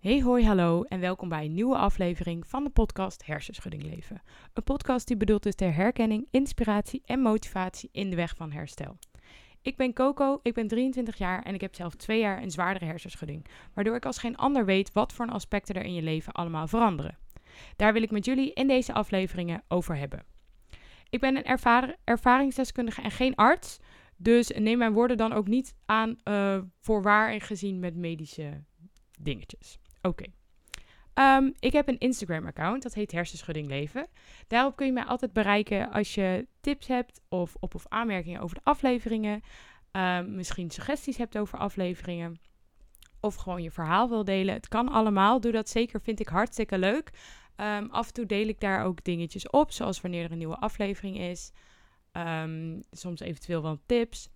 Hey hoi hallo en welkom bij een nieuwe aflevering van de podcast Hersenschudding Leven. Een podcast die bedoeld is ter herkenning, inspiratie en motivatie in de weg van herstel. Ik ben Coco, ik ben 23 jaar en ik heb zelf twee jaar een zwaardere hersenschudding, waardoor ik als geen ander weet wat voor aspecten er in je leven allemaal veranderen. Daar wil ik met jullie in deze afleveringen over hebben. Ik ben een ervaringsdeskundige en geen arts, dus neem mijn woorden dan ook niet aan uh, voor waar en gezien met medische dingetjes. Oké. Ehm, ik heb een Instagram-account, dat heet Hersenschudding Leven. Daarop kun je mij altijd bereiken als je tips hebt of op- of aanmerkingen over de afleveringen. Um, misschien suggesties hebt over afleveringen. Of gewoon je verhaal wil delen. Het kan allemaal. Doe dat zeker, vind ik hartstikke leuk. Um, af en toe deel ik daar ook dingetjes op, zoals wanneer er een nieuwe aflevering is. soms eventueel wel tips.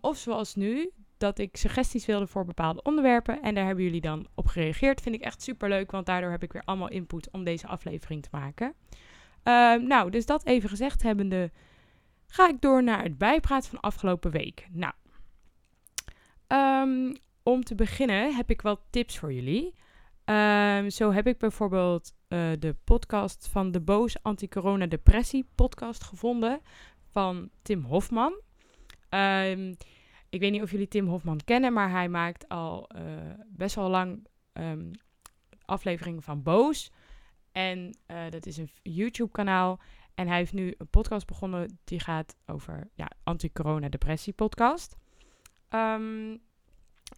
of zoals nu, dat ik suggesties wilde voor bepaalde onderwerpen. En daar hebben jullie dan op gereageerd. Vind ik echt super leuk, want daardoor heb ik weer allemaal input om deze aflevering te maken. Ehm, nou, dus dat even gezegd hebbende, ga ik door naar het bijpraten van afgelopen week. Nou, um, om te beginnen heb ik wel tips voor jullie. Um, zo heb ik bijvoorbeeld uh, de podcast van de Boos Anti-Corona Depressie podcast gevonden van Tim Hofman. Ik weet niet of jullie Tim Hofman kennen, maar hij maakt al uh, best wel lang um, afleveringen van Boos. En uh, dat is een YouTube-kanaal. En hij heeft nu een podcast begonnen die gaat over ja, anti-corona-depressie-podcast. Um,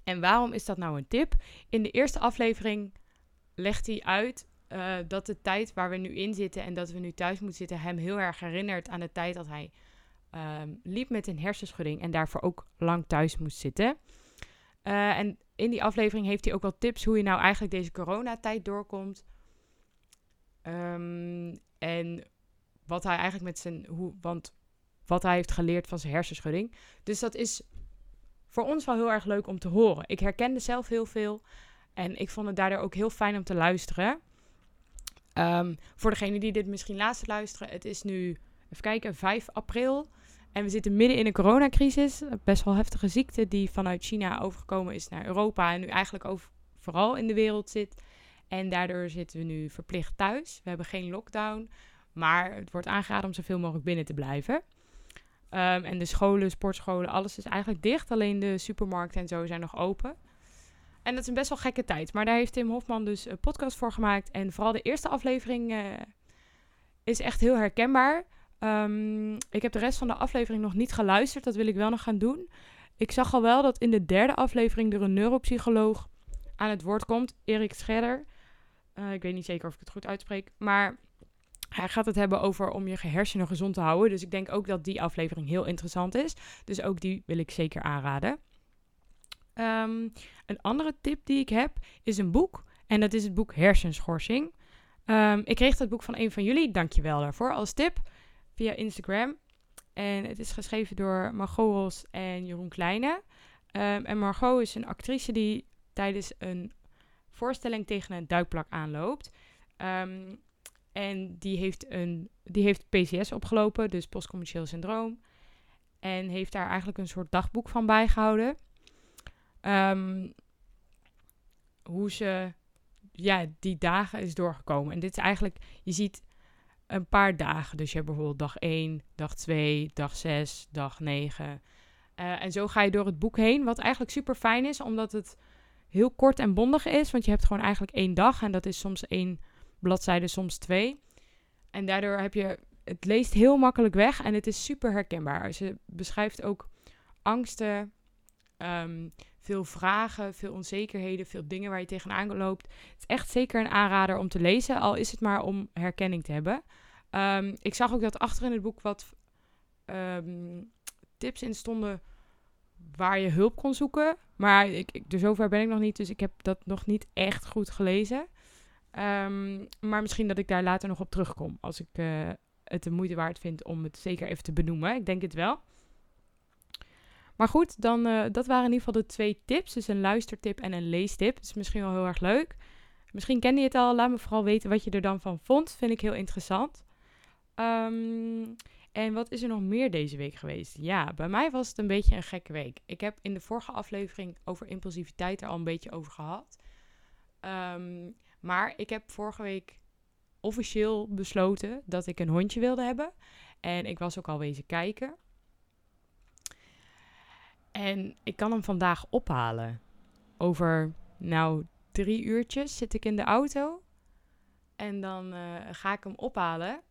en waarom is dat nou een tip? In de eerste aflevering legt hij uit uh, dat de tijd waar we nu in zitten en dat we nu thuis moeten zitten hem heel erg herinnert aan de tijd dat hij um, liep met een hersenschudding en daarvoor ook lang thuis moest zitten. Uh, en in die aflevering heeft hij ook wel tips hoe je nou eigenlijk deze coronatijd doorkomt. Um, en wat hij eigenlijk met zijn. Hoe, want wat hij heeft geleerd van zijn hersenschudding. Dus dat is voor ons wel heel erg leuk om te horen. Ik herkende zelf heel veel. En ik vond het daardoor ook heel fijn om te luisteren. Um, voor degene die dit misschien laatst luisteren, het is nu, even kijken, 5 april. En we zitten midden in een coronacrisis. Best wel heftige ziekte die vanuit China overgekomen is naar Europa. En nu eigenlijk overal in de wereld zit. En daardoor zitten we nu verplicht thuis. We hebben geen lockdown. Maar het wordt aangeraden om zoveel mogelijk binnen te blijven. Um, en de scholen, sportscholen, alles is eigenlijk dicht. Alleen de supermarkten en zo zijn nog open. En dat is een best wel gekke tijd. Maar daar heeft Tim Hofman dus een podcast voor gemaakt. En vooral de eerste aflevering uh, is echt heel herkenbaar. Um, ik heb de rest van de aflevering nog niet geluisterd. Dat wil ik wel nog gaan doen. Ik zag al wel dat in de derde aflevering er een neuropsycholoog aan het woord komt. Erik Scherder. Uh, ik weet niet zeker of ik het goed uitspreek. Maar hij gaat het hebben over om je hersenen gezond te houden. Dus ik denk ook dat die aflevering heel interessant is. Dus ook die wil ik zeker aanraden. Um, een andere tip die ik heb is een boek. En dat is het boek Hersenschorsing. Um, ik kreeg dat boek van een van jullie. Dankjewel daarvoor als tip via Instagram. En het is geschreven door Margot Ros en Jeroen Kleine. Um, en Margot is een actrice die tijdens een voorstelling tegen een duikplak aanloopt. Um, en die heeft, een, die heeft PCS opgelopen, dus postcommercieel syndroom. En heeft daar eigenlijk een soort dagboek van bijgehouden. Um, hoe ze ja, die dagen is doorgekomen. En dit is eigenlijk, je ziet een paar dagen. Dus je hebt bijvoorbeeld dag 1, dag 2, dag 6, dag 9. Uh, en zo ga je door het boek heen, wat eigenlijk super fijn is, omdat het heel kort en bondig is. Want je hebt gewoon eigenlijk één dag en dat is soms één bladzijde, soms twee. En daardoor heb je, het leest heel makkelijk weg en het is super herkenbaar. Ze beschrijft ook angsten, um, veel vragen, veel onzekerheden, veel dingen waar je tegenaan loopt. Het is echt zeker een aanrader om te lezen, al is het maar om herkenning te hebben. Um, ik zag ook dat achter in het boek wat um, tips in stonden waar je hulp kon zoeken. Maar ik, ik, dus zover ben ik nog niet, dus ik heb dat nog niet echt goed gelezen. Um, maar misschien dat ik daar later nog op terugkom, als ik uh, het de moeite waard vind om het zeker even te benoemen. Ik denk het wel. Maar goed, dan, uh, dat waren in ieder geval de twee tips. Dus een luistertip en een leestip. Dat is misschien wel heel erg leuk. Misschien kende je het al. Laat me vooral weten wat je er dan van vond. Vind ik heel interessant. Um, en wat is er nog meer deze week geweest? Ja, bij mij was het een beetje een gekke week. Ik heb in de vorige aflevering over impulsiviteit er al een beetje over gehad. Ehm, maar ik heb vorige week officieel besloten dat ik een hondje wilde hebben. En ik was ook al wezen kijken. En ik kan hem vandaag ophalen. Over, nou, drie uurtjes zit ik in de auto. En dan uh, ga ik hem ophalen.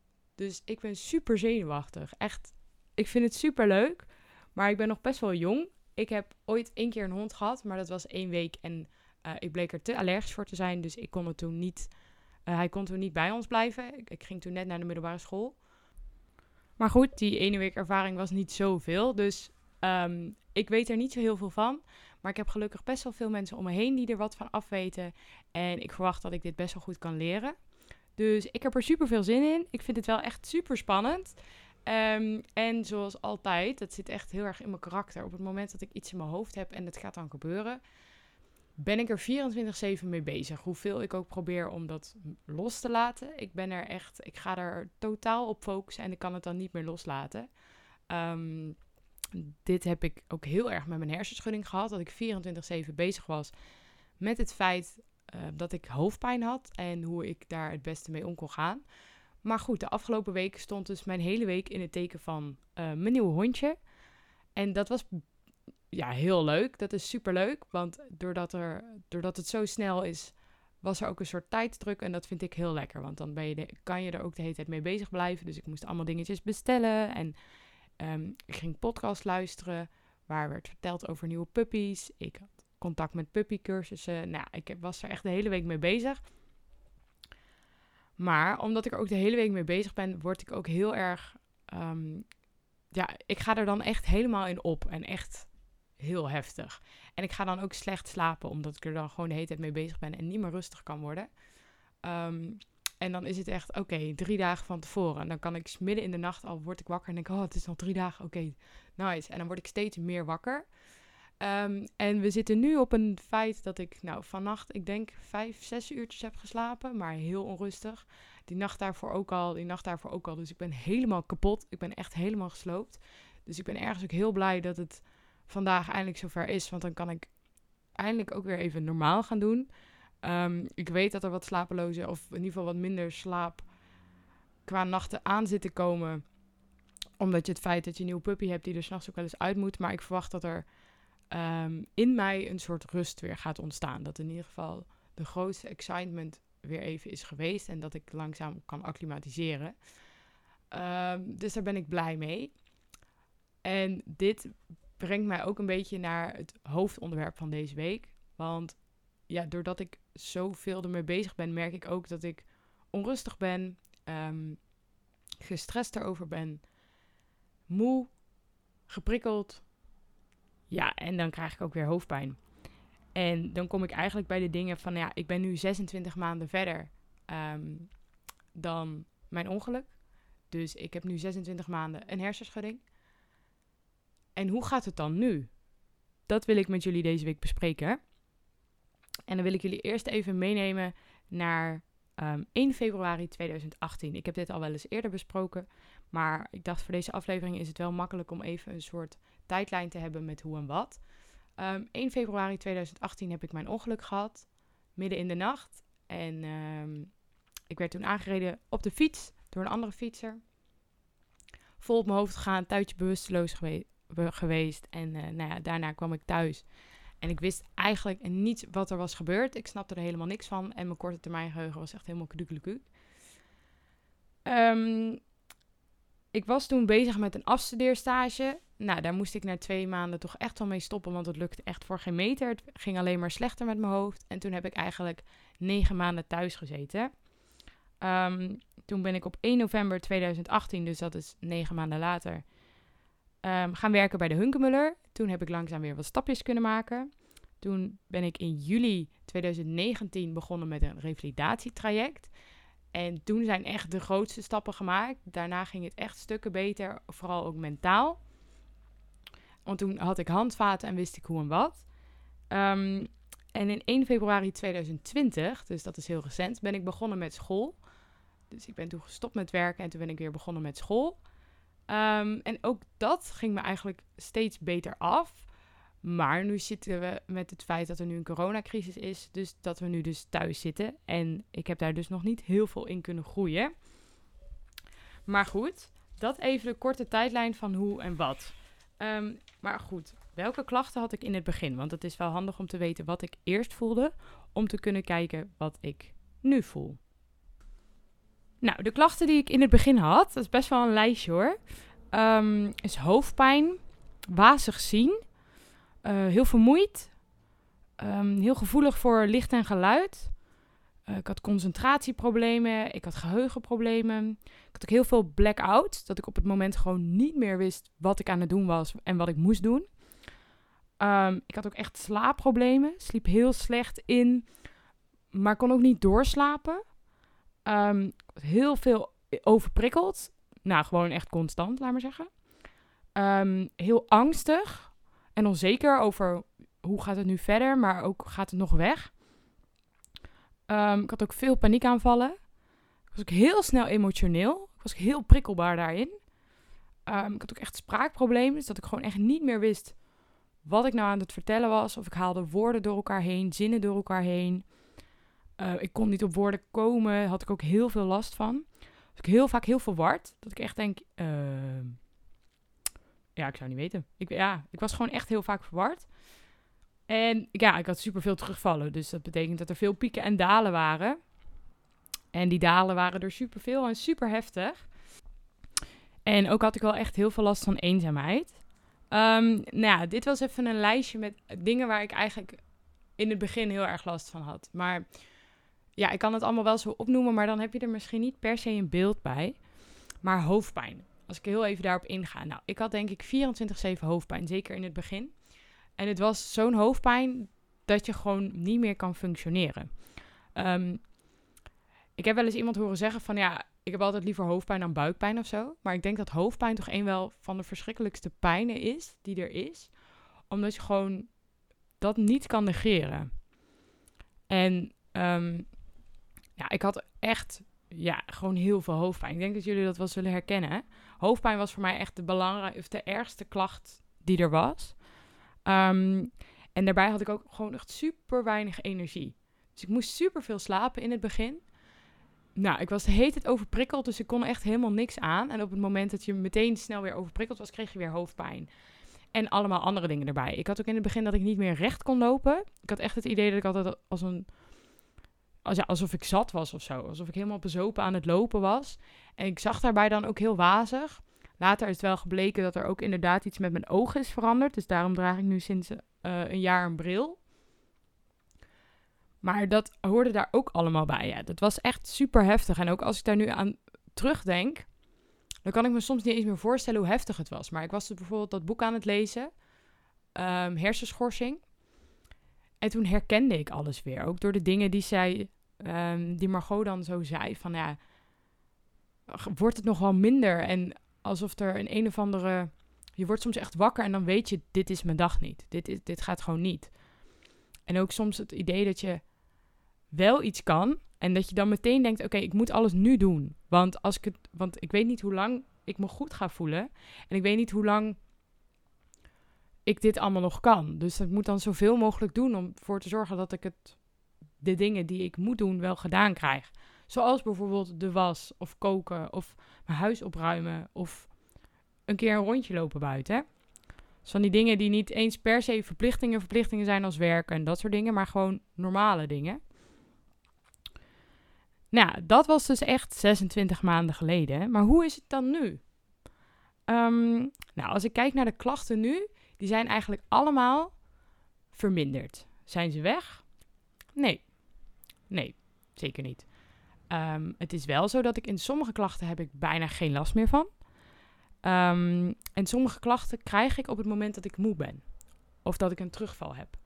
Dus ik ben super zenuwachtig. Echt, ik vind het super leuk. Maar ik ben nog best wel jong. Ik heb ooit één keer een hond gehad, maar dat was één week. En uh, ik bleek er te allergisch voor te zijn. Dus ik kon het toen niet. Uh, hij kon toen niet bij ons blijven. Ik, ging toen net naar de middelbare school. Maar goed, die ene week ervaring was niet zoveel. Dus um, ik weet er niet zo heel veel van. Maar ik heb gelukkig best wel veel mensen om me heen die er wat van afweten. En ik verwacht dat ik dit best wel goed kan leren. Dus ik heb er super veel zin in. Ik vind het wel echt super spannend. Um, en zoals altijd, dat zit echt heel erg in mijn karakter. Op het moment dat ik iets in mijn hoofd heb en het gaat dan gebeuren, ben ik er 24-7 mee bezig. Hoeveel ik ook probeer om dat los te laten. Ik ben er echt, ik ga er totaal op focussen en ik kan het dan niet meer loslaten. Um, dit heb ik ook heel erg met mijn hersenschudding gehad. Dat ik 24-7 bezig was met het feit uh, dat ik hoofdpijn had en hoe ik daar het beste mee om kon gaan. Maar goed, de afgelopen week stond dus mijn hele week in het teken van uh, mijn nieuwe hondje. En dat was ja, heel leuk. Dat is super leuk. Want doordat, er, doordat het zo snel is, was er ook een soort tijdsdruk. En dat vind ik heel lekker. Want dan ben je kan je er ook de hele tijd mee bezig blijven. Dus ik moest allemaal dingetjes bestellen. En um, ik ging podcast luisteren. Waar werd verteld over nieuwe puppies. Ik had contact met puppycursussen. Nou, ik was er echt de hele week mee bezig. Maar omdat ik er ook de hele week mee bezig ben, word ik ook heel erg. Um, ja, ik ga er dan echt helemaal in op. En echt heel heftig. En ik ga dan ook slecht slapen, omdat ik er dan gewoon de hele tijd mee bezig ben en niet meer rustig kan worden. Um, en dan is het echt, oké, drie dagen van tevoren. En dan kan ik midden in de nacht al, word ik wakker en denk, oh, het is nog drie dagen, oké, nice. En dan word ik steeds meer wakker. Um, en we zitten nu op een feit dat ik, nou, vannacht, ik denk vijf, zes uurtjes heb geslapen, maar heel onrustig. Die nacht daarvoor ook al, die nacht daarvoor ook al. Dus ik ben helemaal kapot. Ik ben echt helemaal gesloopt. Dus ik ben ergens ook heel blij dat het vandaag eindelijk zover is. Want dan kan ik eindelijk ook weer even normaal gaan doen. Um, ik weet dat er wat slapeloze, of in ieder geval wat minder slaap qua nachten aan zit te komen. Omdat je het feit dat je een nieuwe puppy hebt die er s'nachts ook wel eens uit moet. Maar ik verwacht dat er um, in mij een soort rust weer gaat ontstaan. Dat in ieder geval de grootste excitement weer even is geweest. En dat ik langzaam kan acclimatiseren. Um, dus daar ben ik blij mee. En dit brengt mij ook een beetje naar het hoofdonderwerp van deze week. Want ja, doordat ik zoveel ermee bezig ben, merk ik ook dat ik onrustig ben, um, gestrest erover ben, moe, geprikkeld. Ja, en dan krijg ik ook weer hoofdpijn. En dan kom ik eigenlijk bij de dingen van, ja, ik ben nu 26 maanden verder um, dan mijn ongeluk. Dus ik heb nu 26 maanden een hersenschudding. En hoe gaat het dan nu? Dat wil ik met jullie deze week bespreken. En dan wil ik jullie eerst even meenemen naar um, ehm, 1 februari 2018. Ik heb dit al wel eens eerder besproken, maar ik dacht voor deze aflevering is het wel makkelijk om even een soort tijdlijn te hebben met hoe en wat. Um, ehm, 1 februari 2018 heb ik mijn ongeluk gehad, midden in de nacht. En um, ik werd toen aangereden op de fiets door een andere fietser. Vol op mijn hoofd gegaan, tuitje bewusteloos gewe geweest. En uh, nou ja, daarna kwam ik thuis. En ik wist eigenlijk niet wat er was gebeurd. Ik snapte er helemaal niks van. En mijn korte termijn geheugen was echt helemaal kudukelekuk. Um, ik was toen bezig met een afstudeerstage. Nou, daar moest ik na twee maanden toch echt wel mee stoppen, want het lukte echt voor geen meter. Het ging alleen maar slechter met mijn hoofd. En toen heb ik eigenlijk negen maanden thuis gezeten. Um, toen ben ik op 1 november 2018, dus dat is negen maanden later, um, gaan werken bij de Hunkemuller. Toen heb ik langzaam weer wat stapjes kunnen maken. Toen ben ik in juli 2019 begonnen met een revalidatietraject. En toen zijn echt de grootste stappen gemaakt. Daarna ging het echt stukken beter, vooral ook mentaal. Want toen had ik handvaten en wist ik hoe en wat. Um, en in 1 februari 2020, dus dat is heel recent, ben ik begonnen met school. Dus ik ben toen gestopt met werken en toen ben ik weer begonnen met school. Um, en ook dat ging me eigenlijk steeds beter af. Maar nu zitten we met het feit dat er nu een coronacrisis is. Dus dat we nu dus thuis zitten. En ik heb daar dus nog niet heel veel in kunnen groeien. Maar goed, dat even de korte tijdlijn van hoe en wat. Ehm, maar goed, welke klachten had ik in het begin? Want het is wel handig om te weten wat ik eerst voelde. Om te kunnen kijken wat ik nu voel. Nou, de klachten die ik in het begin had, dat is best wel een lijstje hoor. Um, is hoofdpijn, wazig zien, uh, heel vermoeid, um, heel gevoelig voor licht en geluid. Uh, ik had concentratieproblemen, ik had geheugenproblemen. Ik had ook heel veel blackout, dat ik op het moment gewoon niet meer wist wat ik aan het doen was en wat ik moest doen. Um, ik had ook echt slaapproblemen, sliep heel slecht in, maar kon ook niet doorslapen. Um, heel veel overprikkeld. Nou, gewoon echt constant, laat maar zeggen. Heel angstig en onzeker over hoe gaat het nu verder, maar ook gaat het nog weg. Um, ik had ook veel paniekaanvallen. Ik was ook heel snel emotioneel. Ik was heel prikkelbaar daarin. Um, ik had ook echt spraakproblemen, dus dat ik gewoon echt niet meer wist wat ik nou aan het vertellen was. Of ik haalde woorden door elkaar heen, zinnen door elkaar heen. Uh, ik kon niet op woorden komen, had ik ook heel veel last van. Dus ik heel vaak heel verward. Dat ik echt denk, uh, ja, ik zou niet weten. Ik, ja, ik was gewoon echt heel vaak verward. En ja, ik had superveel terugvallen. Dus dat betekent dat er veel pieken en dalen waren. En die dalen waren er superveel en super heftig. En ook had ik wel echt heel veel last van eenzaamheid. Um, nou ja, dit was even een lijstje met dingen waar ik eigenlijk in het begin heel erg last van had. Maar ja, ik kan het allemaal wel zo opnoemen, maar dan heb je er misschien niet per se een beeld bij. Maar hoofdpijn. Als ik heel even daarop inga. Nou, ik had denk ik 24-7 hoofdpijn, zeker in het begin. En het was zo'n hoofdpijn dat je gewoon niet meer kan functioneren. Um, ik heb wel eens iemand horen zeggen van ja, ik heb altijd liever hoofdpijn dan buikpijn of zo. Maar ik denk dat hoofdpijn toch een wel van de verschrikkelijkste pijnen is die er is. Omdat je gewoon dat niet kan negeren. En um, ja, ik had echt ja, gewoon heel veel hoofdpijn. Ik denk dat jullie dat wel zullen herkennen. Hoofdpijn was voor mij echt de belangrijkste, de ergste klacht die er was. Um, en daarbij had ik ook gewoon echt super weinig energie. Dus ik moest super veel slapen in het begin. Nou, ik was de hele tijd overprikkeld, dus ik kon echt helemaal niks aan. En op het moment dat je meteen snel weer overprikkeld was, kreeg je weer hoofdpijn. En allemaal andere dingen erbij. Ik had ook in het begin dat ik niet meer recht kon lopen. Ik had echt het idee dat ik altijd als een als, ja, alsof ik zat was of zo. Alsof ik helemaal bezopen aan het lopen was. En ik zag daarbij dan ook heel wazig. Later is het wel gebleken dat er ook inderdaad iets met mijn ogen is veranderd. Dus daarom draag ik nu sinds uh, een jaar een bril. Maar dat hoorde daar ook allemaal bij. Ja. Dat was echt super heftig. En ook als ik daar nu aan terugdenk, dan kan ik me soms niet eens meer voorstellen hoe heftig het was. Maar ik was dus bijvoorbeeld dat boek aan het lezen, um, Hersenschorsing. En toen herkende ik alles weer. Ook door de dingen die zij, um, die Margot dan zo zei. Van ja, wordt het nog wel minder? En alsof er een een of andere. Je wordt soms echt wakker en dan weet je, dit is mijn dag niet. Dit, is, dit gaat gewoon niet. En ook soms het idee dat je wel iets kan. En dat je dan meteen denkt, oké, ik moet alles nu doen. Want, als ik het, want ik weet niet hoe lang ik me goed ga voelen. En ik weet niet hoe lang ik dit allemaal nog kan. Dus ik moet dan zoveel mogelijk doen om ervoor te zorgen dat ik het, de dingen die ik moet doen wel gedaan krijg. Zoals bijvoorbeeld de was of koken of mijn huis opruimen of een keer een rondje lopen buiten. Hè? Van die dingen die niet eens per se verplichtingen, verplichtingen zijn als werken en dat soort dingen, maar gewoon normale dingen. Nou, dat was dus echt 26 maanden geleden. Maar hoe is het dan nu? Um, nou, als ik kijk naar de klachten nu, die zijn eigenlijk allemaal verminderd. Zijn ze weg? Nee. Nee, zeker niet. Um, het is wel zo dat ik in sommige klachten heb ik bijna geen last meer van. Um, en sommige klachten krijg ik op het moment dat ik moe ben. Of dat ik een terugval heb.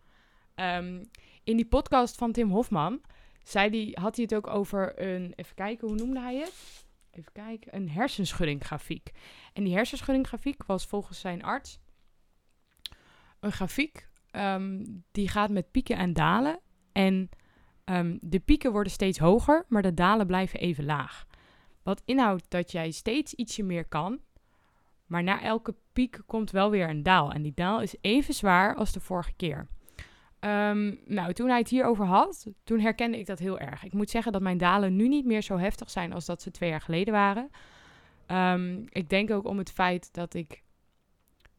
Um, in die podcast van Tim Hofman zei die, had hij het ook over een... Even kijken, hoe noemde hij het? Even kijken. Een hersenschuddinggrafiek. En die hersenschuddinggrafiek was volgens zijn arts een grafiek um, die gaat met pieken en dalen. En um, de pieken worden steeds hoger, maar de dalen blijven even laag. Wat inhoudt dat jij steeds ietsje meer kan, Maar na elke piek komt wel weer een daal. En die daal is even zwaar als de vorige keer. Ehm, nou, toen hij het hierover had, toen herkende ik dat heel erg. Ik moet zeggen dat mijn dalen nu niet meer zo heftig zijn als dat ze twee jaar geleden waren. Ehm, ik denk ook om het feit dat ik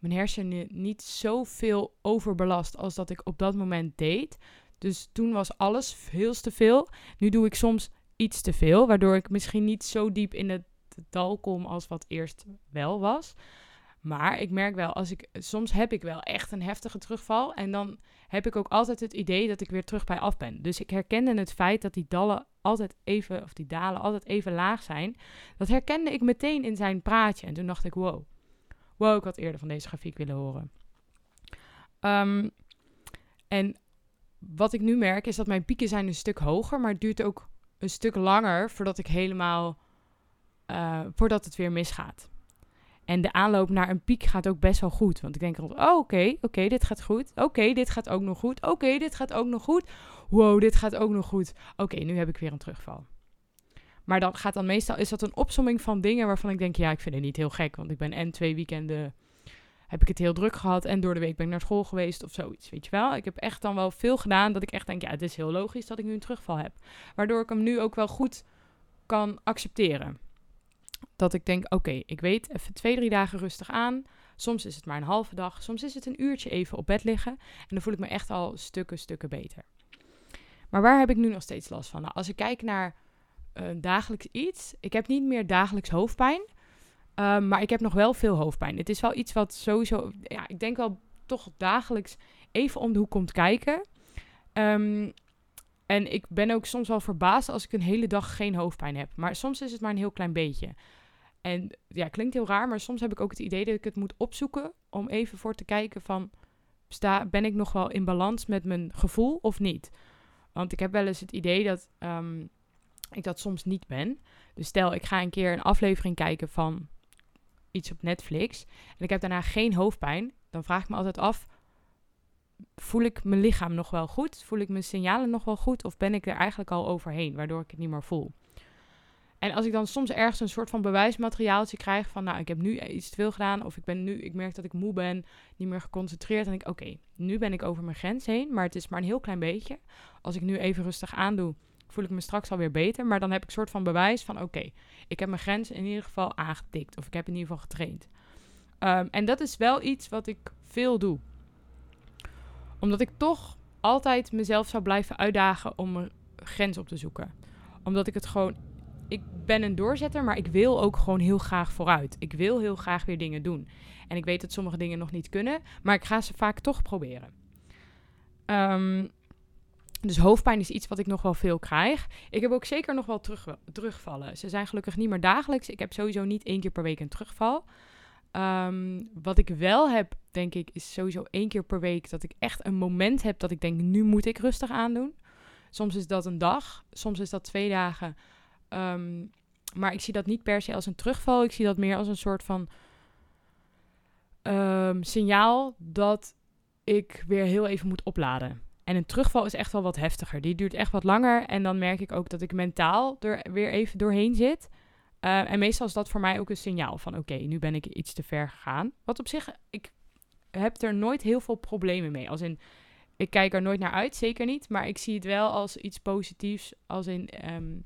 mijn hersenen niet zoveel overbelast als dat ik op dat moment deed. Dus toen was alles veel te veel. Nu doe ik soms iets te veel, waardoor ik misschien niet zo diep in het dal kom als wat eerst wel was. Maar ik merk wel, als ik, soms heb ik wel echt een heftige terugval. En dan heb ik ook altijd het idee dat ik weer terug bij af ben. Dus ik herkende het feit dat die dallen altijd even, of die dalen altijd even laag zijn. Dat herkende ik meteen in zijn praatje. En toen dacht ik, wow. Wow, ik had eerder van deze grafiek willen horen. Ehm, en wat ik nu merk is dat mijn pieken zijn een stuk hoger, maar het duurt ook een stuk langer voordat ik helemaal, uh, voordat het weer misgaat. En de aanloop naar een piek gaat ook best wel goed. Want ik denk altijd, oh, oké, oké, dit gaat goed. Oké, dit gaat ook nog goed. Oké, dit gaat ook nog goed. Wow, dit gaat ook nog goed. Oké, nu heb ik weer een terugval. Maar dan gaat dan meestal, is dat een opsomming van dingen waarvan ik denk, ja, ik vind het niet heel gek. Want ik ben en twee weekenden, heb ik het heel druk gehad. En door de week ben ik naar school geweest of zoiets, weet je wel. Ik heb echt dan wel veel gedaan dat ik echt denk, ja, het is heel logisch dat ik nu een terugval heb. Waardoor ik hem nu ook wel goed kan accepteren dat ik denk, oké, ik weet even twee, drie dagen rustig aan. Soms is het maar een halve dag, soms is het een uurtje even op bed liggen. En dan voel ik me echt al stukken, stukken beter. Maar waar heb ik nu nog steeds last van? Nou, als ik kijk naar dagelijks iets, ik heb niet meer dagelijks hoofdpijn. Um, maar ik heb nog wel veel hoofdpijn. Het is wel iets wat sowieso, ja, ik denk wel toch dagelijks even om de hoek komt kijken. Um, en ik ben ook soms wel verbaasd als ik een hele dag geen hoofdpijn heb. Maar soms is het maar een heel klein beetje. En ja, klinkt heel raar, maar soms heb ik ook het idee dat ik het moet opzoeken om even voor te kijken van, sta, ben ik nog wel in balans met mijn gevoel of niet? Want ik heb wel eens het idee dat um, ik dat soms niet ben. Dus stel, ik ga een keer een aflevering kijken van iets op Netflix en ik heb daarna geen hoofdpijn, dan vraag ik me altijd af, voel ik mijn lichaam nog wel goed? Voel ik mijn signalen nog wel goed? Of ben ik er eigenlijk al overheen, waardoor ik het niet meer voel? En als ik dan soms ergens een soort van bewijsmateriaaltje krijg van, nou, ik heb nu iets te veel gedaan, of ik ben nu, ik merk dat ik moe ben, niet meer geconcentreerd, en ik, oké, nu ben ik over mijn grens heen, maar het is maar een heel klein beetje. Als ik nu even rustig aandoe, voel ik me straks alweer beter, maar dan heb ik soort van bewijs van, oké, ik heb mijn grens in ieder geval aangetikt, of ik heb in ieder geval getraind. Um, en dat is wel iets wat ik veel doe omdat ik toch altijd mezelf zou blijven uitdagen om een grens op te zoeken. Omdat ik het gewoon. Ik ben een doorzetter, maar ik wil ook gewoon heel graag vooruit. Ik wil heel graag weer dingen doen. En ik weet dat sommige dingen nog niet kunnen, maar ik ga ze vaak toch proberen. Um, dus hoofdpijn is iets wat ik nog wel veel krijg. Ik heb ook zeker nog wel terug, terugvallen. Ze zijn gelukkig niet meer dagelijks. Ik heb sowieso niet één keer per week een terugval. Ehm, wat ik wel heb, denk ik, is sowieso één keer per week dat ik echt een moment heb dat ik denk, nu moet ik rustig aandoen. Soms is dat een dag, soms is dat twee dagen. Ehm, maar ik zie dat niet per se als een terugval. Ik zie dat meer als een soort van um, signaal dat ik weer heel even moet opladen. En een terugval is echt wel wat heftiger. Die duurt echt wat langer. En dan merk ik ook dat ik mentaal er weer even doorheen zit. Uh, en meestal is dat voor mij ook een signaal van oké, nu ben ik iets te ver gegaan. Wat op zich, ik heb er nooit heel veel problemen mee. Als in, ik kijk er nooit naar uit, zeker niet. Maar ik zie het wel als iets positiefs. Als in, um,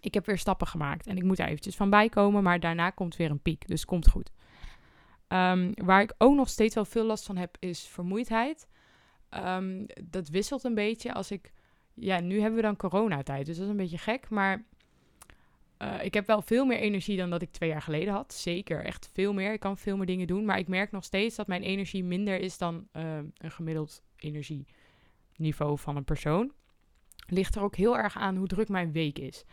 ik heb weer stappen gemaakt. En ik moet er eventjes van bijkomen. Maar daarna komt weer een piek. Dus komt goed. Um, waar ik ook nog steeds wel veel last van heb, is vermoeidheid. Um, dat wisselt een beetje als ik... Ja, nu hebben we dan coronatijd. Dus dat is een beetje gek. Maar uh, ik heb wel veel meer energie dan dat ik twee jaar geleden had. Zeker, echt veel meer. Ik kan veel meer dingen doen. Maar ik merk nog steeds dat mijn energie minder is dan uh, een gemiddeld energieniveau van een persoon. Ligt er ook heel erg aan hoe druk mijn week is.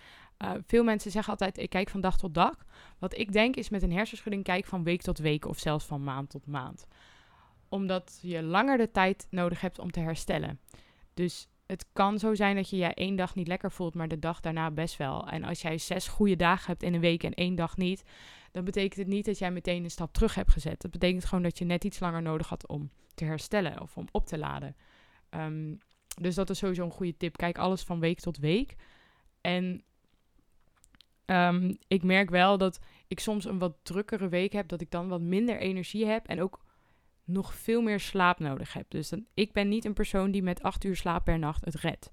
Uh, veel mensen zeggen altijd, ik kijk van dag tot dag. Wat ik denk is met een hersenschudding kijk van week tot week of zelfs van maand tot maand. Omdat je langer de tijd nodig hebt om te herstellen. Dus het kan zo zijn dat je je één dag niet lekker voelt, maar de dag daarna best wel. En als jij zes goede dagen hebt in een week en één dag niet, dan betekent het niet dat jij meteen een stap terug hebt gezet. Dat betekent gewoon dat je net iets langer nodig had om te herstellen of om op te laden. Um, dus dat is sowieso een goede tip. Kijk alles van week tot week. En Ehm, ik merk wel dat ik soms een wat drukkere week heb, dat ik dan wat minder energie heb en ook nog veel meer slaap nodig heb. Dus dan, ik ben niet een persoon die met acht uur slaap per nacht het redt.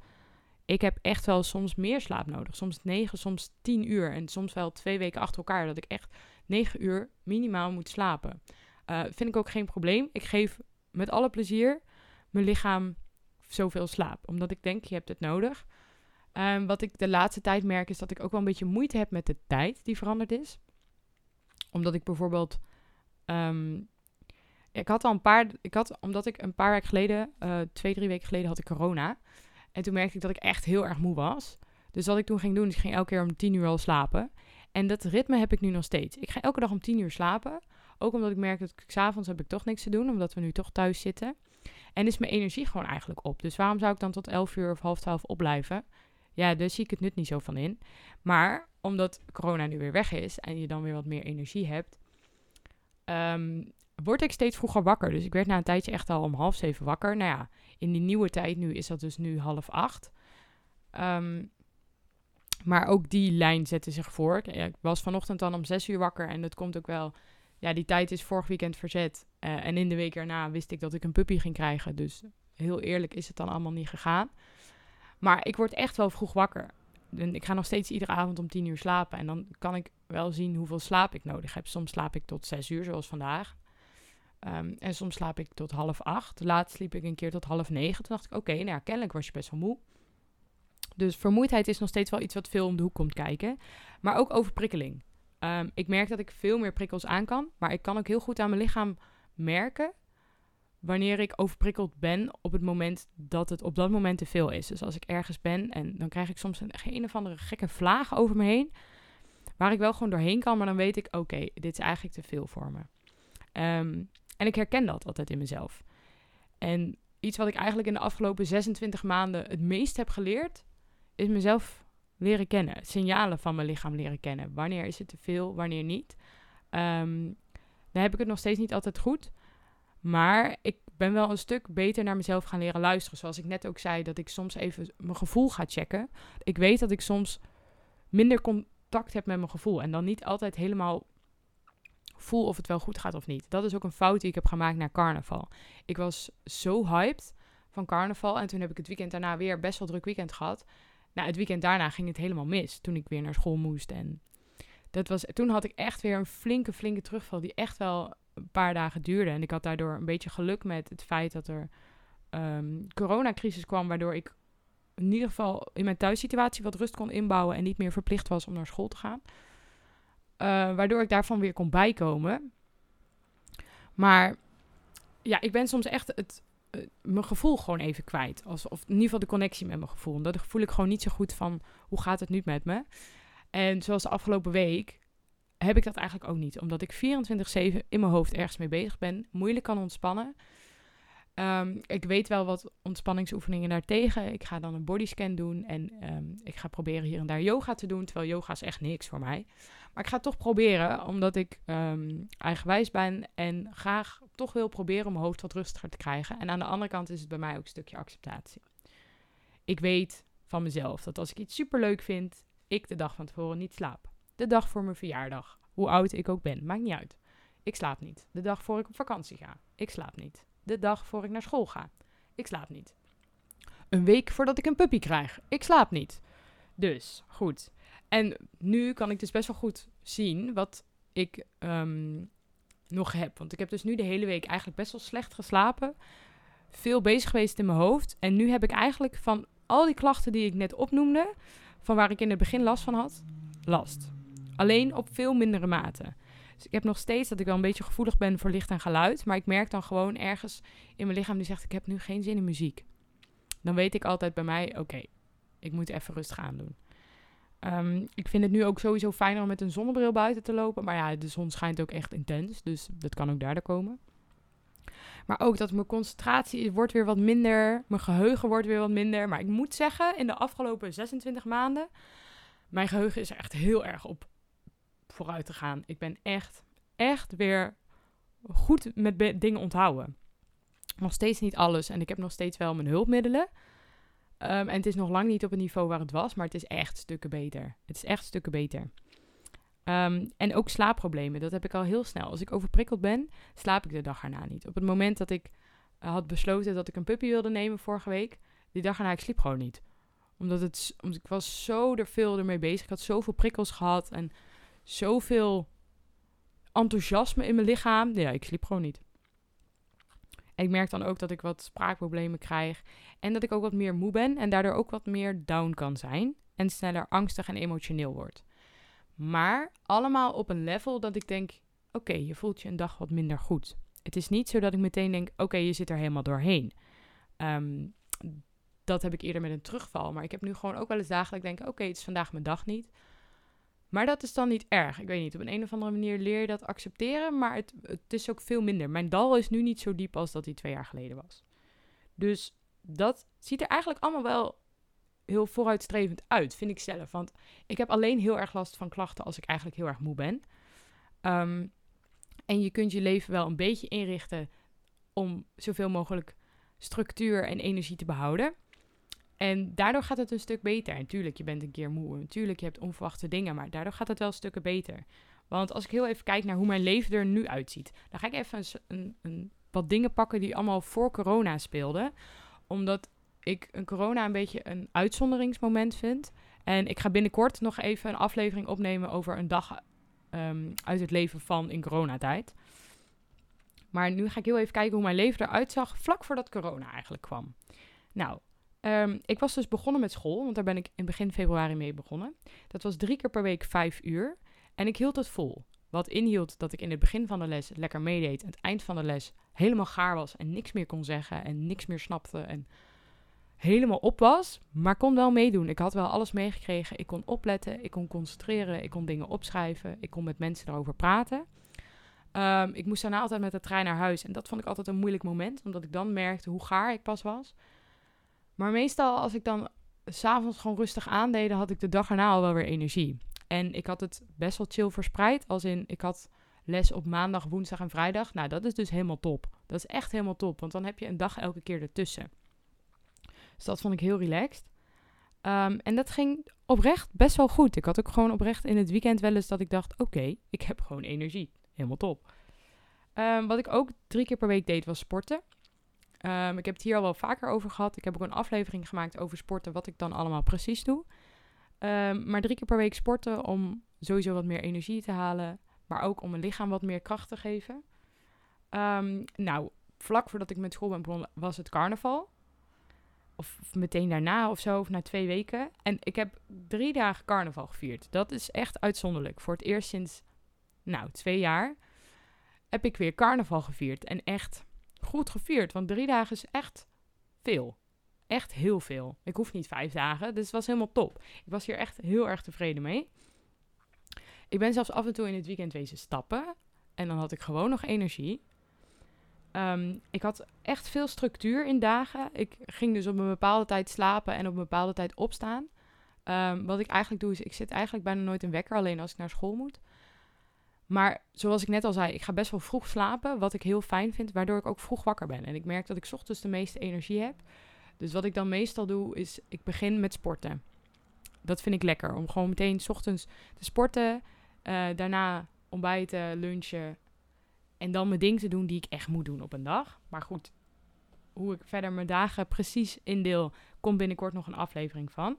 Ik heb echt wel soms meer slaap nodig. Soms negen, soms tien uur. En soms wel twee weken achter elkaar. Dat ik echt negen uur minimaal moet slapen. Uh, vind ik ook geen probleem. Ik geef met alle plezier mijn lichaam zoveel slaap. Omdat ik denk, je hebt het nodig. Um, wat ik de laatste tijd merk is dat ik ook wel een beetje moeite heb met de tijd die veranderd is. Omdat ik bijvoorbeeld. Um, ik had al een paar. Ik had, omdat ik een paar weken geleden, uh, twee, drie weken geleden, had ik corona. En toen merkte ik dat ik echt heel erg moe was. Dus wat ik toen ging doen, is ik ging elke keer om tien uur al slapen. En dat ritme heb ik nu nog steeds. Ik ga elke dag om tien uur slapen. Ook omdat ik merk dat ik s'avonds heb ik toch niks te doen, omdat we nu toch thuis zitten. En is mijn energie gewoon eigenlijk op. Dus waarom zou ik dan tot elf uur of half twaalf opblijven? Ja, dus zie ik het nut niet zo van in. Maar omdat corona nu weer weg is en je dan weer wat meer energie hebt, um, word ik steeds vroeger wakker. Dus ik werd na een tijdje echt al om half zeven wakker. Nou ja, in die nieuwe tijd nu is dat dus nu half acht. Um, maar ook die lijn zette zich voor. Ik was vanochtend dan om zes uur wakker en dat komt ook wel. Ja, die tijd is vorig weekend verzet. Uh, en in de week erna wist ik dat ik een puppy ging krijgen. Dus heel eerlijk is het dan allemaal niet gegaan. Maar ik word echt wel vroeg wakker. En ik ga nog steeds iedere avond om tien uur slapen. En dan kan ik wel zien hoeveel slaap ik nodig heb. Soms slaap ik tot zes uur, zoals vandaag. Um, en soms slaap ik tot half acht. Laatst sliep ik een keer tot half negen. Toen dacht ik, oké, nou ja, kennelijk was je best wel moe. Dus vermoeidheid is nog steeds wel iets wat veel om de hoek komt kijken. Maar ook overprikkeling. Um, ik merk dat ik veel meer prikkels aan kan. Maar ik kan ook heel goed aan mijn lichaam merken wanneer ik overprikkeld ben op het moment dat het op dat moment te veel is. Dus als ik ergens ben en dan krijg ik soms een, een of andere gekke vlaag over me heen. Waar ik wel gewoon doorheen kan, maar dan weet ik, oké, dit is eigenlijk te veel voor me. Um, en ik herken dat altijd in mezelf. En iets wat ik eigenlijk in de afgelopen 26 maanden het meest heb geleerd, is mezelf leren kennen. Signalen van mijn lichaam leren kennen. Wanneer is het te veel, wanneer niet. Um, dan heb ik het nog steeds niet altijd goed. Maar ik ben wel een stuk beter naar mezelf gaan leren luisteren. Zoals ik net ook zei, dat ik soms even mijn gevoel ga checken. Ik weet dat ik soms minder contact heb met mijn gevoel. En dan niet altijd helemaal voel of het wel goed gaat of niet. Dat is ook een fout die ik heb gemaakt naar carnaval. Ik was zo hyped van carnaval. En toen heb ik het weekend daarna weer best wel druk weekend gehad. Nou, het weekend daarna ging het helemaal mis. Toen ik weer naar school moest. En dat was, toen had ik echt weer een flinke, flinke terugval. Die echt wel een paar dagen duurde. En ik had daardoor een beetje geluk met het feit dat er um, coronacrisis kwam. Waardoor ik in ieder geval in mijn thuissituatie wat rust kon inbouwen. En niet meer verplicht was om naar school te gaan. Uh, waardoor ik daarvan weer kon bijkomen. Maar ja, ik ben soms echt het, uh, mijn gevoel gewoon even kwijt. Als, of in ieder geval de connectie met mijn gevoel. Dat voel ik gewoon niet zo goed van hoe gaat het nu met me. En zoals de afgelopen week heb ik dat eigenlijk ook niet. Omdat ik 24-7 in mijn hoofd ergens mee bezig ben. Moeilijk kan ontspannen. Um, ik weet wel wat ontspanningsoefeningen daartegen. Ik ga dan een bodyscan doen en um, ik ga proberen hier en daar yoga te doen. Terwijl yoga is echt niks voor mij. Maar ik ga het toch proberen, omdat ik um, eigenwijs ben en graag toch wil proberen om mijn hoofd wat rustiger te krijgen. En aan de andere kant is het bij mij ook een stukje acceptatie. Ik weet van mezelf dat als ik iets superleuk vind, ik de dag van tevoren niet slaap. De dag voor mijn verjaardag, hoe oud ik ook ben, maakt niet uit. Ik slaap niet. De dag voor ik op vakantie ga, ik slaap niet. De dag voor ik naar school ga, ik slaap niet. Een week voordat ik een puppy krijg, ik slaap niet. Dus, goed. En nu kan ik dus best wel goed zien wat ik um, nog heb. Want ik heb dus nu de hele week eigenlijk best wel slecht geslapen. Veel bezig geweest in mijn hoofd. En nu heb ik eigenlijk van al die klachten die ik net opnoemde, van waar ik in het begin last van had, last. Alleen op veel mindere mate. Dus ik heb nog steeds dat ik wel een beetje gevoelig ben voor licht en geluid. Maar ik merk dan gewoon ergens in mijn lichaam die zegt: Ik heb nu geen zin in muziek. Dan weet ik altijd bij mij: Oké, ik moet even rustig aan doen. Um, ik vind het nu ook sowieso fijner om met een zonnebril buiten te lopen. Maar ja, de zon schijnt ook echt intens. Dus dat kan ook daardoor komen. Maar ook dat mijn concentratie wordt weer wat minder. Mijn geheugen wordt weer wat minder. Maar ik moet zeggen, in de afgelopen 26 maanden. Mijn geheugen is echt heel erg op vooruit te gaan. Ik ben echt, echt weer goed met dingen onthouden. Nog steeds niet alles. En ik heb nog steeds wel mijn hulpmiddelen. Ehm, en het is nog lang niet op het niveau waar het was, maar het is echt stukken beter. Het is echt stukken beter. Ehm, en ook slaapproblemen, dat heb ik al heel snel. Als ik overprikkeld ben, slaap ik de dag erna niet. Op het moment dat ik eh, had besloten dat ik een puppy wilde nemen vorige week, die dag erna, ik sliep gewoon niet. Omdat, het, omdat ik was zo er veel ermee bezig. Ik had zoveel prikkels gehad en zoveel enthousiasme in mijn lichaam. Ja, ik sliep gewoon niet. En ik merk dan ook dat ik wat spraakproblemen krijg. En dat ik ook wat meer moe ben en daardoor ook wat meer down kan zijn. En sneller angstig en emotioneel word. Maar allemaal op een level dat ik denk: oké, je voelt je een dag wat minder goed. Het is niet zo dat ik meteen denk: oké, je zit er helemaal doorheen. Ehm, dat heb ik eerder met een terugval. Maar ik heb nu gewoon ook wel eens dagen dat ik denk: oké, het is vandaag mijn dag niet. Maar dat is dan niet erg. Ik weet niet, op een, een of andere manier leer je dat accepteren. Maar het, het is ook veel minder. Mijn dal is nu niet zo diep als dat hij twee jaar geleden was. Dus dat ziet er eigenlijk allemaal wel heel vooruitstrevend uit, vind ik zelf. Want ik heb alleen heel erg last van klachten als ik eigenlijk heel erg moe ben. Ehm, en je kunt je leven wel een beetje inrichten om zoveel mogelijk structuur en energie te behouden. En daardoor gaat het een stuk beter. En tuurlijk, je bent een keer moe. Natuurlijk, je hebt onverwachte dingen, maar daardoor gaat het wel stukken beter. Want als ik heel even kijk naar hoe mijn leven er nu uitziet, dan ga ik even een, een, wat dingen pakken die allemaal voor corona speelden. Omdat ik een corona een beetje een uitzonderingsmoment vind. En ik ga binnenkort nog even een aflevering opnemen over een dag um, uit het leven van in coronatijd. Maar nu ga ik heel even kijken hoe mijn leven eruit zag vlak voordat corona eigenlijk kwam. Nou, um, ik was dus begonnen met school, want daar ben ik in begin februari mee begonnen. Dat was drie keer per week vijf uur. En ik hield het vol. Wat inhield dat ik in het begin van de les lekker meedeed. En het eind van de les helemaal gaar was en niks meer kon zeggen en niks meer snapte. En helemaal op was, maar kon wel meedoen. Ik had wel alles meegekregen. Ik kon opletten, ik kon concentreren, ik kon dingen opschrijven, ik kon met mensen erover praten. Um, ik moest daarna altijd met de trein naar huis en dat vond ik altijd een moeilijk moment, omdat ik dan merkte hoe gaar ik pas was. Maar meestal als ik dan s'avonds gewoon rustig aandeed, had ik de dag erna al wel weer energie. En ik had het best wel chill verspreid, als in ik had les op maandag, woensdag en vrijdag. Nou, dat is dus helemaal top. Dat is echt helemaal top, want dan heb je een dag elke keer ertussen. Dus dat vond ik heel relaxed. Um, en dat ging oprecht best wel goed. Ik had ook gewoon oprecht in het weekend wel eens dat ik dacht: oké, ik heb gewoon energie. Helemaal top. Um, wat ik ook drie keer per week deed was sporten. Um, ik heb het hier al wel vaker over gehad. Ik heb ook een aflevering gemaakt over sporten, wat ik dan allemaal precies doe. maar drie keer per week sporten om sowieso wat meer energie te halen, maar ook om mijn lichaam wat meer kracht te geven. nou, vlak voordat ik met school ben begonnen, was het carnaval of meteen daarna of zo, of na twee weken. En ik heb drie dagen carnaval gevierd. Dat is echt uitzonderlijk. Voor het eerst sinds, nou, twee jaar heb ik weer carnaval gevierd. En echt goed gevierd, want drie dagen is echt veel. Echt heel veel. Ik hoef niet vijf dagen, dus het was helemaal top. Ik was hier echt heel erg tevreden mee. Ik ben zelfs af en toe in het weekend wezen stappen. En dan had ik gewoon nog energie. Ehm, ik had echt veel structuur in dagen. Ik ging dus op een bepaalde tijd slapen en op een bepaalde tijd opstaan. Um, wat ik eigenlijk doe is, ik zit eigenlijk bijna nooit in wekker, alleen als ik naar school moet. Maar zoals ik net al zei, ik ga best wel vroeg slapen, wat ik heel fijn vind, waardoor ik ook vroeg wakker ben. En ik merk dat ik ochtends de meeste energie heb. Dus wat ik dan meestal doe, is ik begin met sporten. Dat vind ik lekker, om gewoon meteen ochtends te sporten, uh, daarna ontbijten, lunchen, en dan mijn ding te doen die ik echt moet doen op een dag. Maar goed, hoe ik verder mijn dagen precies indeel, komt binnenkort nog een aflevering van.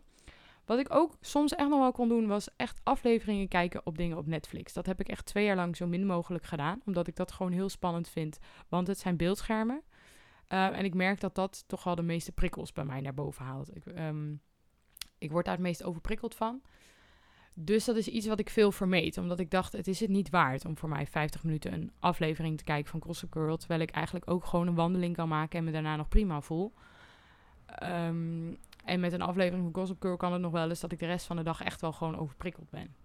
Wat ik ook soms echt nog wel kon doen, was echt afleveringen kijken op dingen op Netflix. Dat heb ik echt twee jaar lang zo min mogelijk gedaan, omdat ik dat gewoon heel spannend vind. Want het zijn beeldschermen. Uh, en ik merk dat dat toch wel de meeste prikkels bij mij naar boven haalt. Ik, um, ik word daar het meest overprikkeld van. Dus dat is iets wat ik veel vermeed. Omdat ik dacht, het is het niet waard om voor mij 50 minuten een aflevering te kijken van Gossip Girl. Terwijl ik eigenlijk ook gewoon een wandeling kan maken en me daarna nog prima voel. Um, en met een aflevering van Gossip Girl kan het nog wel eens dat ik de rest van de dag echt wel gewoon overprikkeld ben.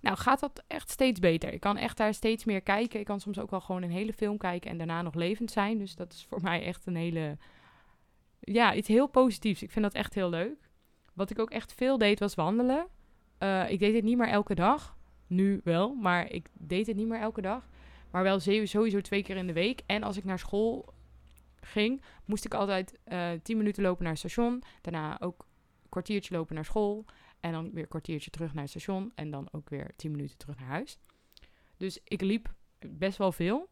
Nou, gaat dat echt steeds beter. Ik kan echt daar steeds meer kijken. Ik kan soms ook wel gewoon een hele film kijken en daarna nog levend zijn. Dus dat is voor mij echt een hele... Ja, iets heel positiefs. Ik vind dat echt heel leuk. Wat ik ook echt veel deed was wandelen. Uh, ik deed het niet meer elke dag. Nu wel, maar ik deed het niet meer elke dag. Maar wel sowieso twee keer in de week. En als ik naar school ging, moest ik altijd uh, tien minuten lopen naar het station. Daarna ook een kwartiertje lopen naar school. En dan weer een kwartiertje terug naar het station. En dan ook weer tien minuten terug naar huis. Dus ik liep best wel veel.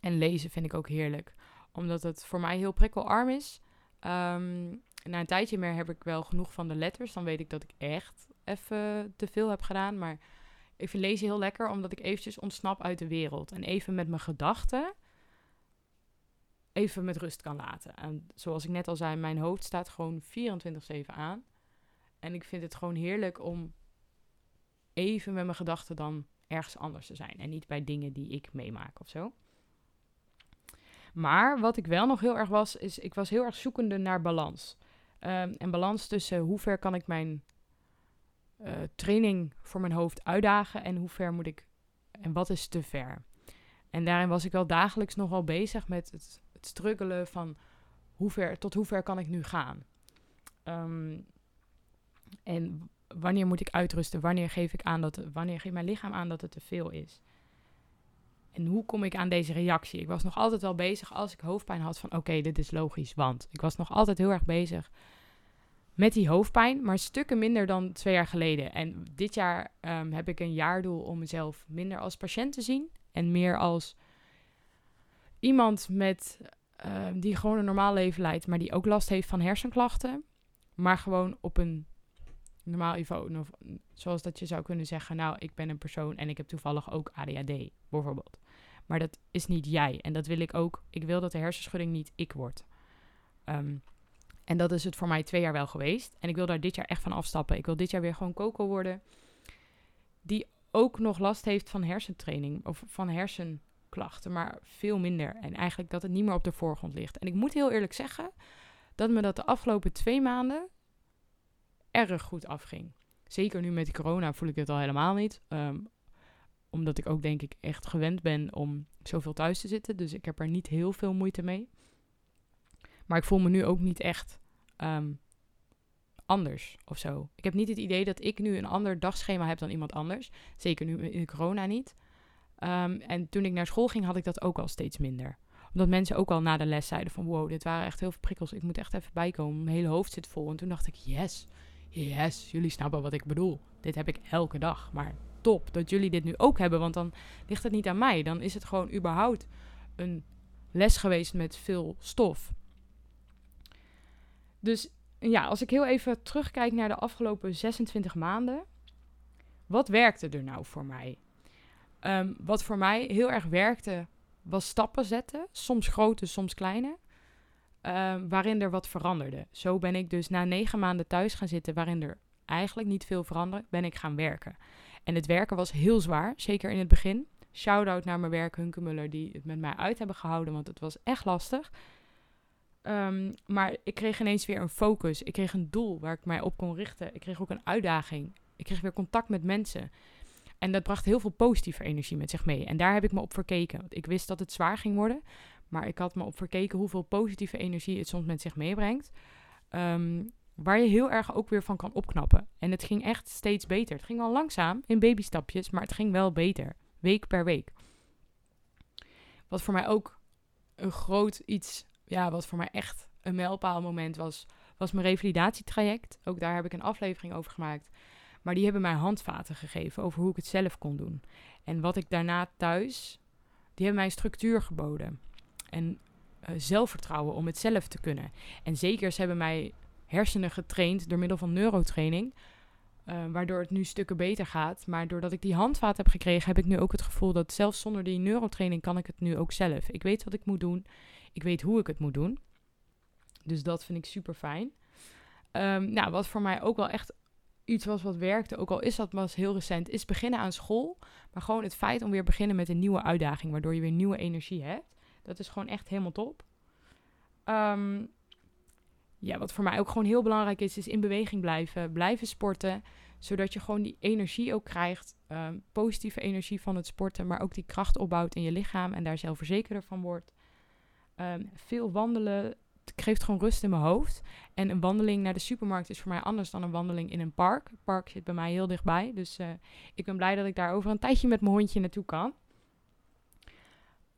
En lezen vind ik ook heerlijk. Omdat het voor mij heel prikkelarm is. Um, na een tijdje meer heb ik wel genoeg van de letters. Dan weet ik dat ik echt even te veel heb gedaan. Maar ik vind lezen heel lekker, omdat ik eventjes ontsnap uit de wereld. En even met mijn gedachten even met rust kan laten. En zoals ik net al zei, mijn hoofd staat gewoon 24-7 aan. En ik vind het gewoon heerlijk om even met mijn gedachten dan ergens anders te zijn. En niet bij dingen die ik meemaak of zo. Maar wat ik wel nog heel erg was, is ik was heel erg zoekende naar balans. Um, en balans tussen hoe ver kan ik mijn uh, training voor mijn hoofd uitdagen en hoe ver moet ik en wat is te ver. En daarin was ik wel dagelijks nogal bezig met het struggelen van hoe ver, tot hoe ver kan ik nu gaan. Um, en wanneer moet ik uitrusten? Wanneer geef ik aan dat wanneer geeft mijn lichaam aan dat het te veel is? En hoe kom ik aan deze reactie? Ik was nog altijd wel bezig als ik hoofdpijn had van oké, dit is logisch, want ik was nog altijd heel erg bezig met die hoofdpijn, maar stukken minder dan twee jaar geleden. En dit jaar um, heb ik een jaardoel om mezelf minder als patiënt te zien en meer als iemand met, uh, die gewoon een normaal leven leidt, maar die ook last heeft van hersenklachten, maar gewoon op een normaal niveau, zoals dat je zou kunnen zeggen, nou, ik ben een persoon en ik heb toevallig ook ADHD, bijvoorbeeld. Maar dat is niet jij. En dat wil ik ook. Ik wil dat de hersenschudding niet ik wordt. Um, en dat is het voor mij twee jaar wel geweest. En ik wil daar dit jaar echt van afstappen. Ik wil dit jaar weer gewoon Coco worden. Die ook nog last heeft van hersentraining of van hersenklachten, maar veel minder. En eigenlijk dat het niet meer op de voorgrond ligt. En ik moet heel eerlijk zeggen dat me dat de afgelopen twee maanden erg goed afging. Zeker nu met corona voel ik het al helemaal niet. Um, omdat ik ook denk ik echt gewend ben om zoveel thuis te zitten. Dus ik heb er niet heel veel moeite mee. Maar ik voel me nu ook niet echt um, anders of zo. Ik heb niet het idee dat ik nu een ander dagschema heb dan iemand anders. Zeker nu in corona niet. Um, en toen ik naar school ging, had ik dat ook al steeds minder. Omdat mensen ook al na de les zeiden van... wow, dit waren echt heel veel prikkels. Ik moet echt even bijkomen. Mijn hele hoofd zit vol. En toen dacht ik, yes, yes, jullie snappen wat ik bedoel. Dit heb ik elke dag. Maar top dat jullie dit nu ook hebben. Want dan ligt het niet aan mij. Dan is het gewoon überhaupt een les geweest met veel stof. Dus ja, als ik heel even terugkijk naar de afgelopen 26 maanden. Wat werkte er nou voor mij? Um, wat voor mij heel erg werkte, was stappen zetten. Soms grote, soms kleine. Um, waarin er wat veranderde. Zo ben ik dus na negen maanden thuis gaan zitten, waarin er eigenlijk niet veel veranderde, ben ik gaan werken. En het werken was heel zwaar, zeker in het begin. Shout-out naar mijn werk Hunkemuller, die het met mij uit hebben gehouden, want het was echt lastig. Um, maar ik kreeg ineens weer een focus. Ik kreeg een doel waar ik mij op kon richten. Ik kreeg ook een uitdaging. Ik kreeg weer contact met mensen. En dat bracht heel veel positieve energie met zich mee. En daar heb ik me op verkeken. Want ik wist dat het zwaar ging worden. Maar ik had me op verkeken hoeveel positieve energie het soms met zich meebrengt. Um, waar je heel erg ook weer van kan opknappen. En het ging echt steeds beter. Het ging wel langzaam, in babystapjes, maar het ging wel beter. Week per week. Wat voor mij ook een groot iets, ja, wat voor mij echt een mijlpaalmoment was, was mijn revalidatietraject. Ook daar heb ik een aflevering over gemaakt. Maar die hebben mij handvaten gegeven over hoe ik het zelf kon doen. En wat ik daarna thuis, die hebben mij structuur geboden. En uh, zelfvertrouwen om het zelf te kunnen. En zeker, ze hebben mij hersenen getraind door middel van neurotraining. Uh, waardoor het nu stukken beter gaat. Maar doordat ik die handvaat heb gekregen, heb ik nu ook het gevoel dat zelfs zonder die neurotraining kan ik het nu ook zelf. Ik weet wat ik moet doen. Ik weet hoe ik het moet doen. Dus dat vind ik super fijn. Um, nou, wat voor mij ook wel echt iets was wat werkte, ook al is dat was heel recent, is beginnen aan school. Maar gewoon het feit om weer beginnen met een nieuwe uitdaging, waardoor je weer nieuwe energie hebt. Dat is gewoon echt helemaal top. Um, ja, wat voor mij ook gewoon heel belangrijk is, is in beweging blijven. Blijven sporten, zodat je gewoon die energie ook krijgt. Um, positieve energie van het sporten, maar ook die kracht opbouwt in je lichaam en daar zelfverzekerder van wordt. Um, veel wandelen geeft gewoon rust in mijn hoofd. En een wandeling naar de supermarkt is voor mij anders dan een wandeling in een park. Het park zit bij mij heel dichtbij, dus uh, ik ben blij dat ik daar over een tijdje met mijn hondje naartoe kan.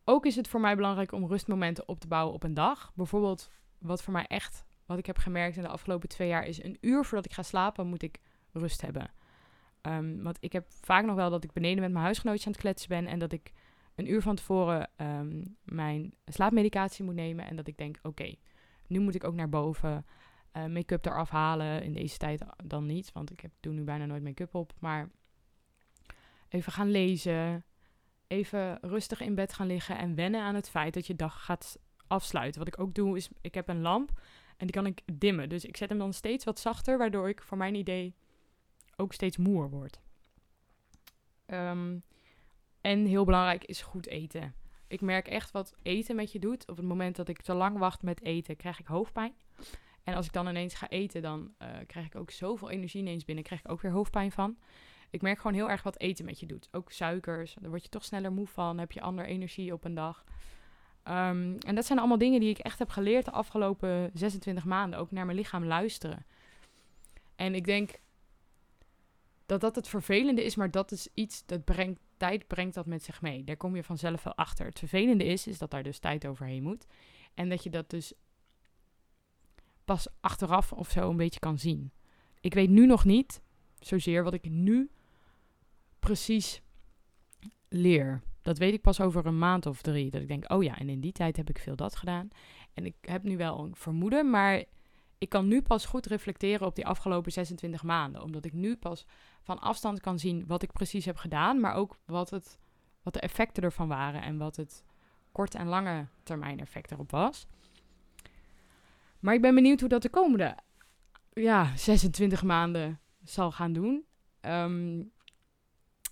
ook is het voor mij belangrijk om rustmomenten op te bouwen op een dag. Bijvoorbeeld, wat voor mij echt, wat ik heb gemerkt in de afgelopen twee jaar, is een uur voordat ik ga slapen, moet ik rust hebben. Um, want ik heb vaak nog wel dat ik beneden met mijn huisgenootje aan het kletsen ben en dat ik een uur van tevoren um, mijn slaapmedicatie moet nemen en dat ik denk, oké, nu moet ik ook naar boven, uh, make-up eraf halen. In deze tijd dan niet, want ik heb, doe nu bijna nooit make-up op, maar even gaan lezen, even rustig in bed gaan liggen en wennen aan het feit dat je dag gaat afsluiten. Wat ik ook doe is, ik heb een lamp en die kan ik dimmen. Dus ik zet hem dan steeds wat zachter, waardoor ik voor mijn idee ook steeds moer word. Um, en heel belangrijk is goed eten. Ik merk echt wat eten met je doet. Op het moment dat ik te lang wacht met eten, krijg ik hoofdpijn. En als ik dan ineens ga eten, dan uh, krijg ik ook zoveel energie ineens binnen. Krijg ik ook weer hoofdpijn van. Ik merk gewoon heel erg wat eten met je doet. Ook suikers, daar word je toch sneller moe van. Heb je ander energie op een dag. Um, en dat zijn allemaal dingen die ik echt heb geleerd de afgelopen 26 maanden. Ook naar mijn lichaam luisteren. En ik denk dat dat het vervelende is, maar dat is iets dat brengt, tijd brengt dat met zich mee. Daar kom je vanzelf wel achter. Het vervelende is, is dat daar dus tijd overheen moet. En dat je dat dus pas achteraf of zo een beetje kan zien. Ik weet nu nog niet zozeer wat ik nu precies leer. Dat weet ik pas over een maand of drie. Dat ik denk, oh ja, en in die tijd heb ik veel dat gedaan. En ik heb nu wel een vermoeden, maar ik kan nu pas goed reflecteren op die afgelopen 26 maanden. Omdat ik nu pas van afstand kan zien wat ik precies heb gedaan, maar ook wat, het, wat de effecten ervan waren en wat het korte en lange termijn effect erop was. Maar ik ben benieuwd hoe dat de komende ja, 26 maanden zal gaan doen. Ehm,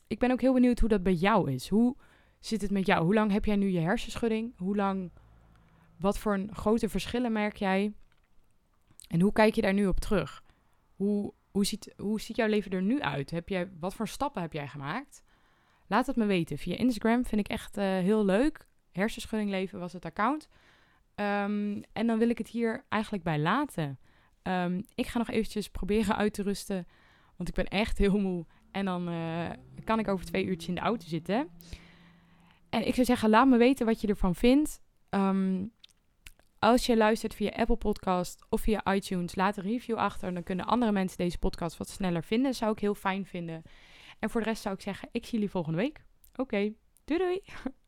ik ben ook heel benieuwd hoe dat bij jou is. Hoe zit het met jou? Hoe lang heb jij nu je hersenschudding? Hoe lang, wat voor een grote verschillen merk jij? En hoe kijk je daar nu op terug? Hoe, hoe, ziet, hoe ziet jouw leven er nu uit? Heb jij, wat voor stappen heb jij gemaakt? Laat het me weten. Via Instagram vind ik echt uh, heel leuk. Hersenschudding leven was het account. Um, en dan wil ik het hier eigenlijk bij laten. Um, ik ga nog eventjes proberen uit te rusten. Want ik ben echt heel moe. En dan uh, kan ik over twee uurtjes in de auto zitten. En ik zou zeggen, laat me weten wat je ervan vindt. Um, als je luistert via Apple Podcast of via iTunes, laat een review achter. Dan kunnen andere mensen deze podcast wat sneller vinden. Zou ik heel fijn vinden. En voor de rest zou ik zeggen, ik zie jullie volgende week. Oké, doei doei!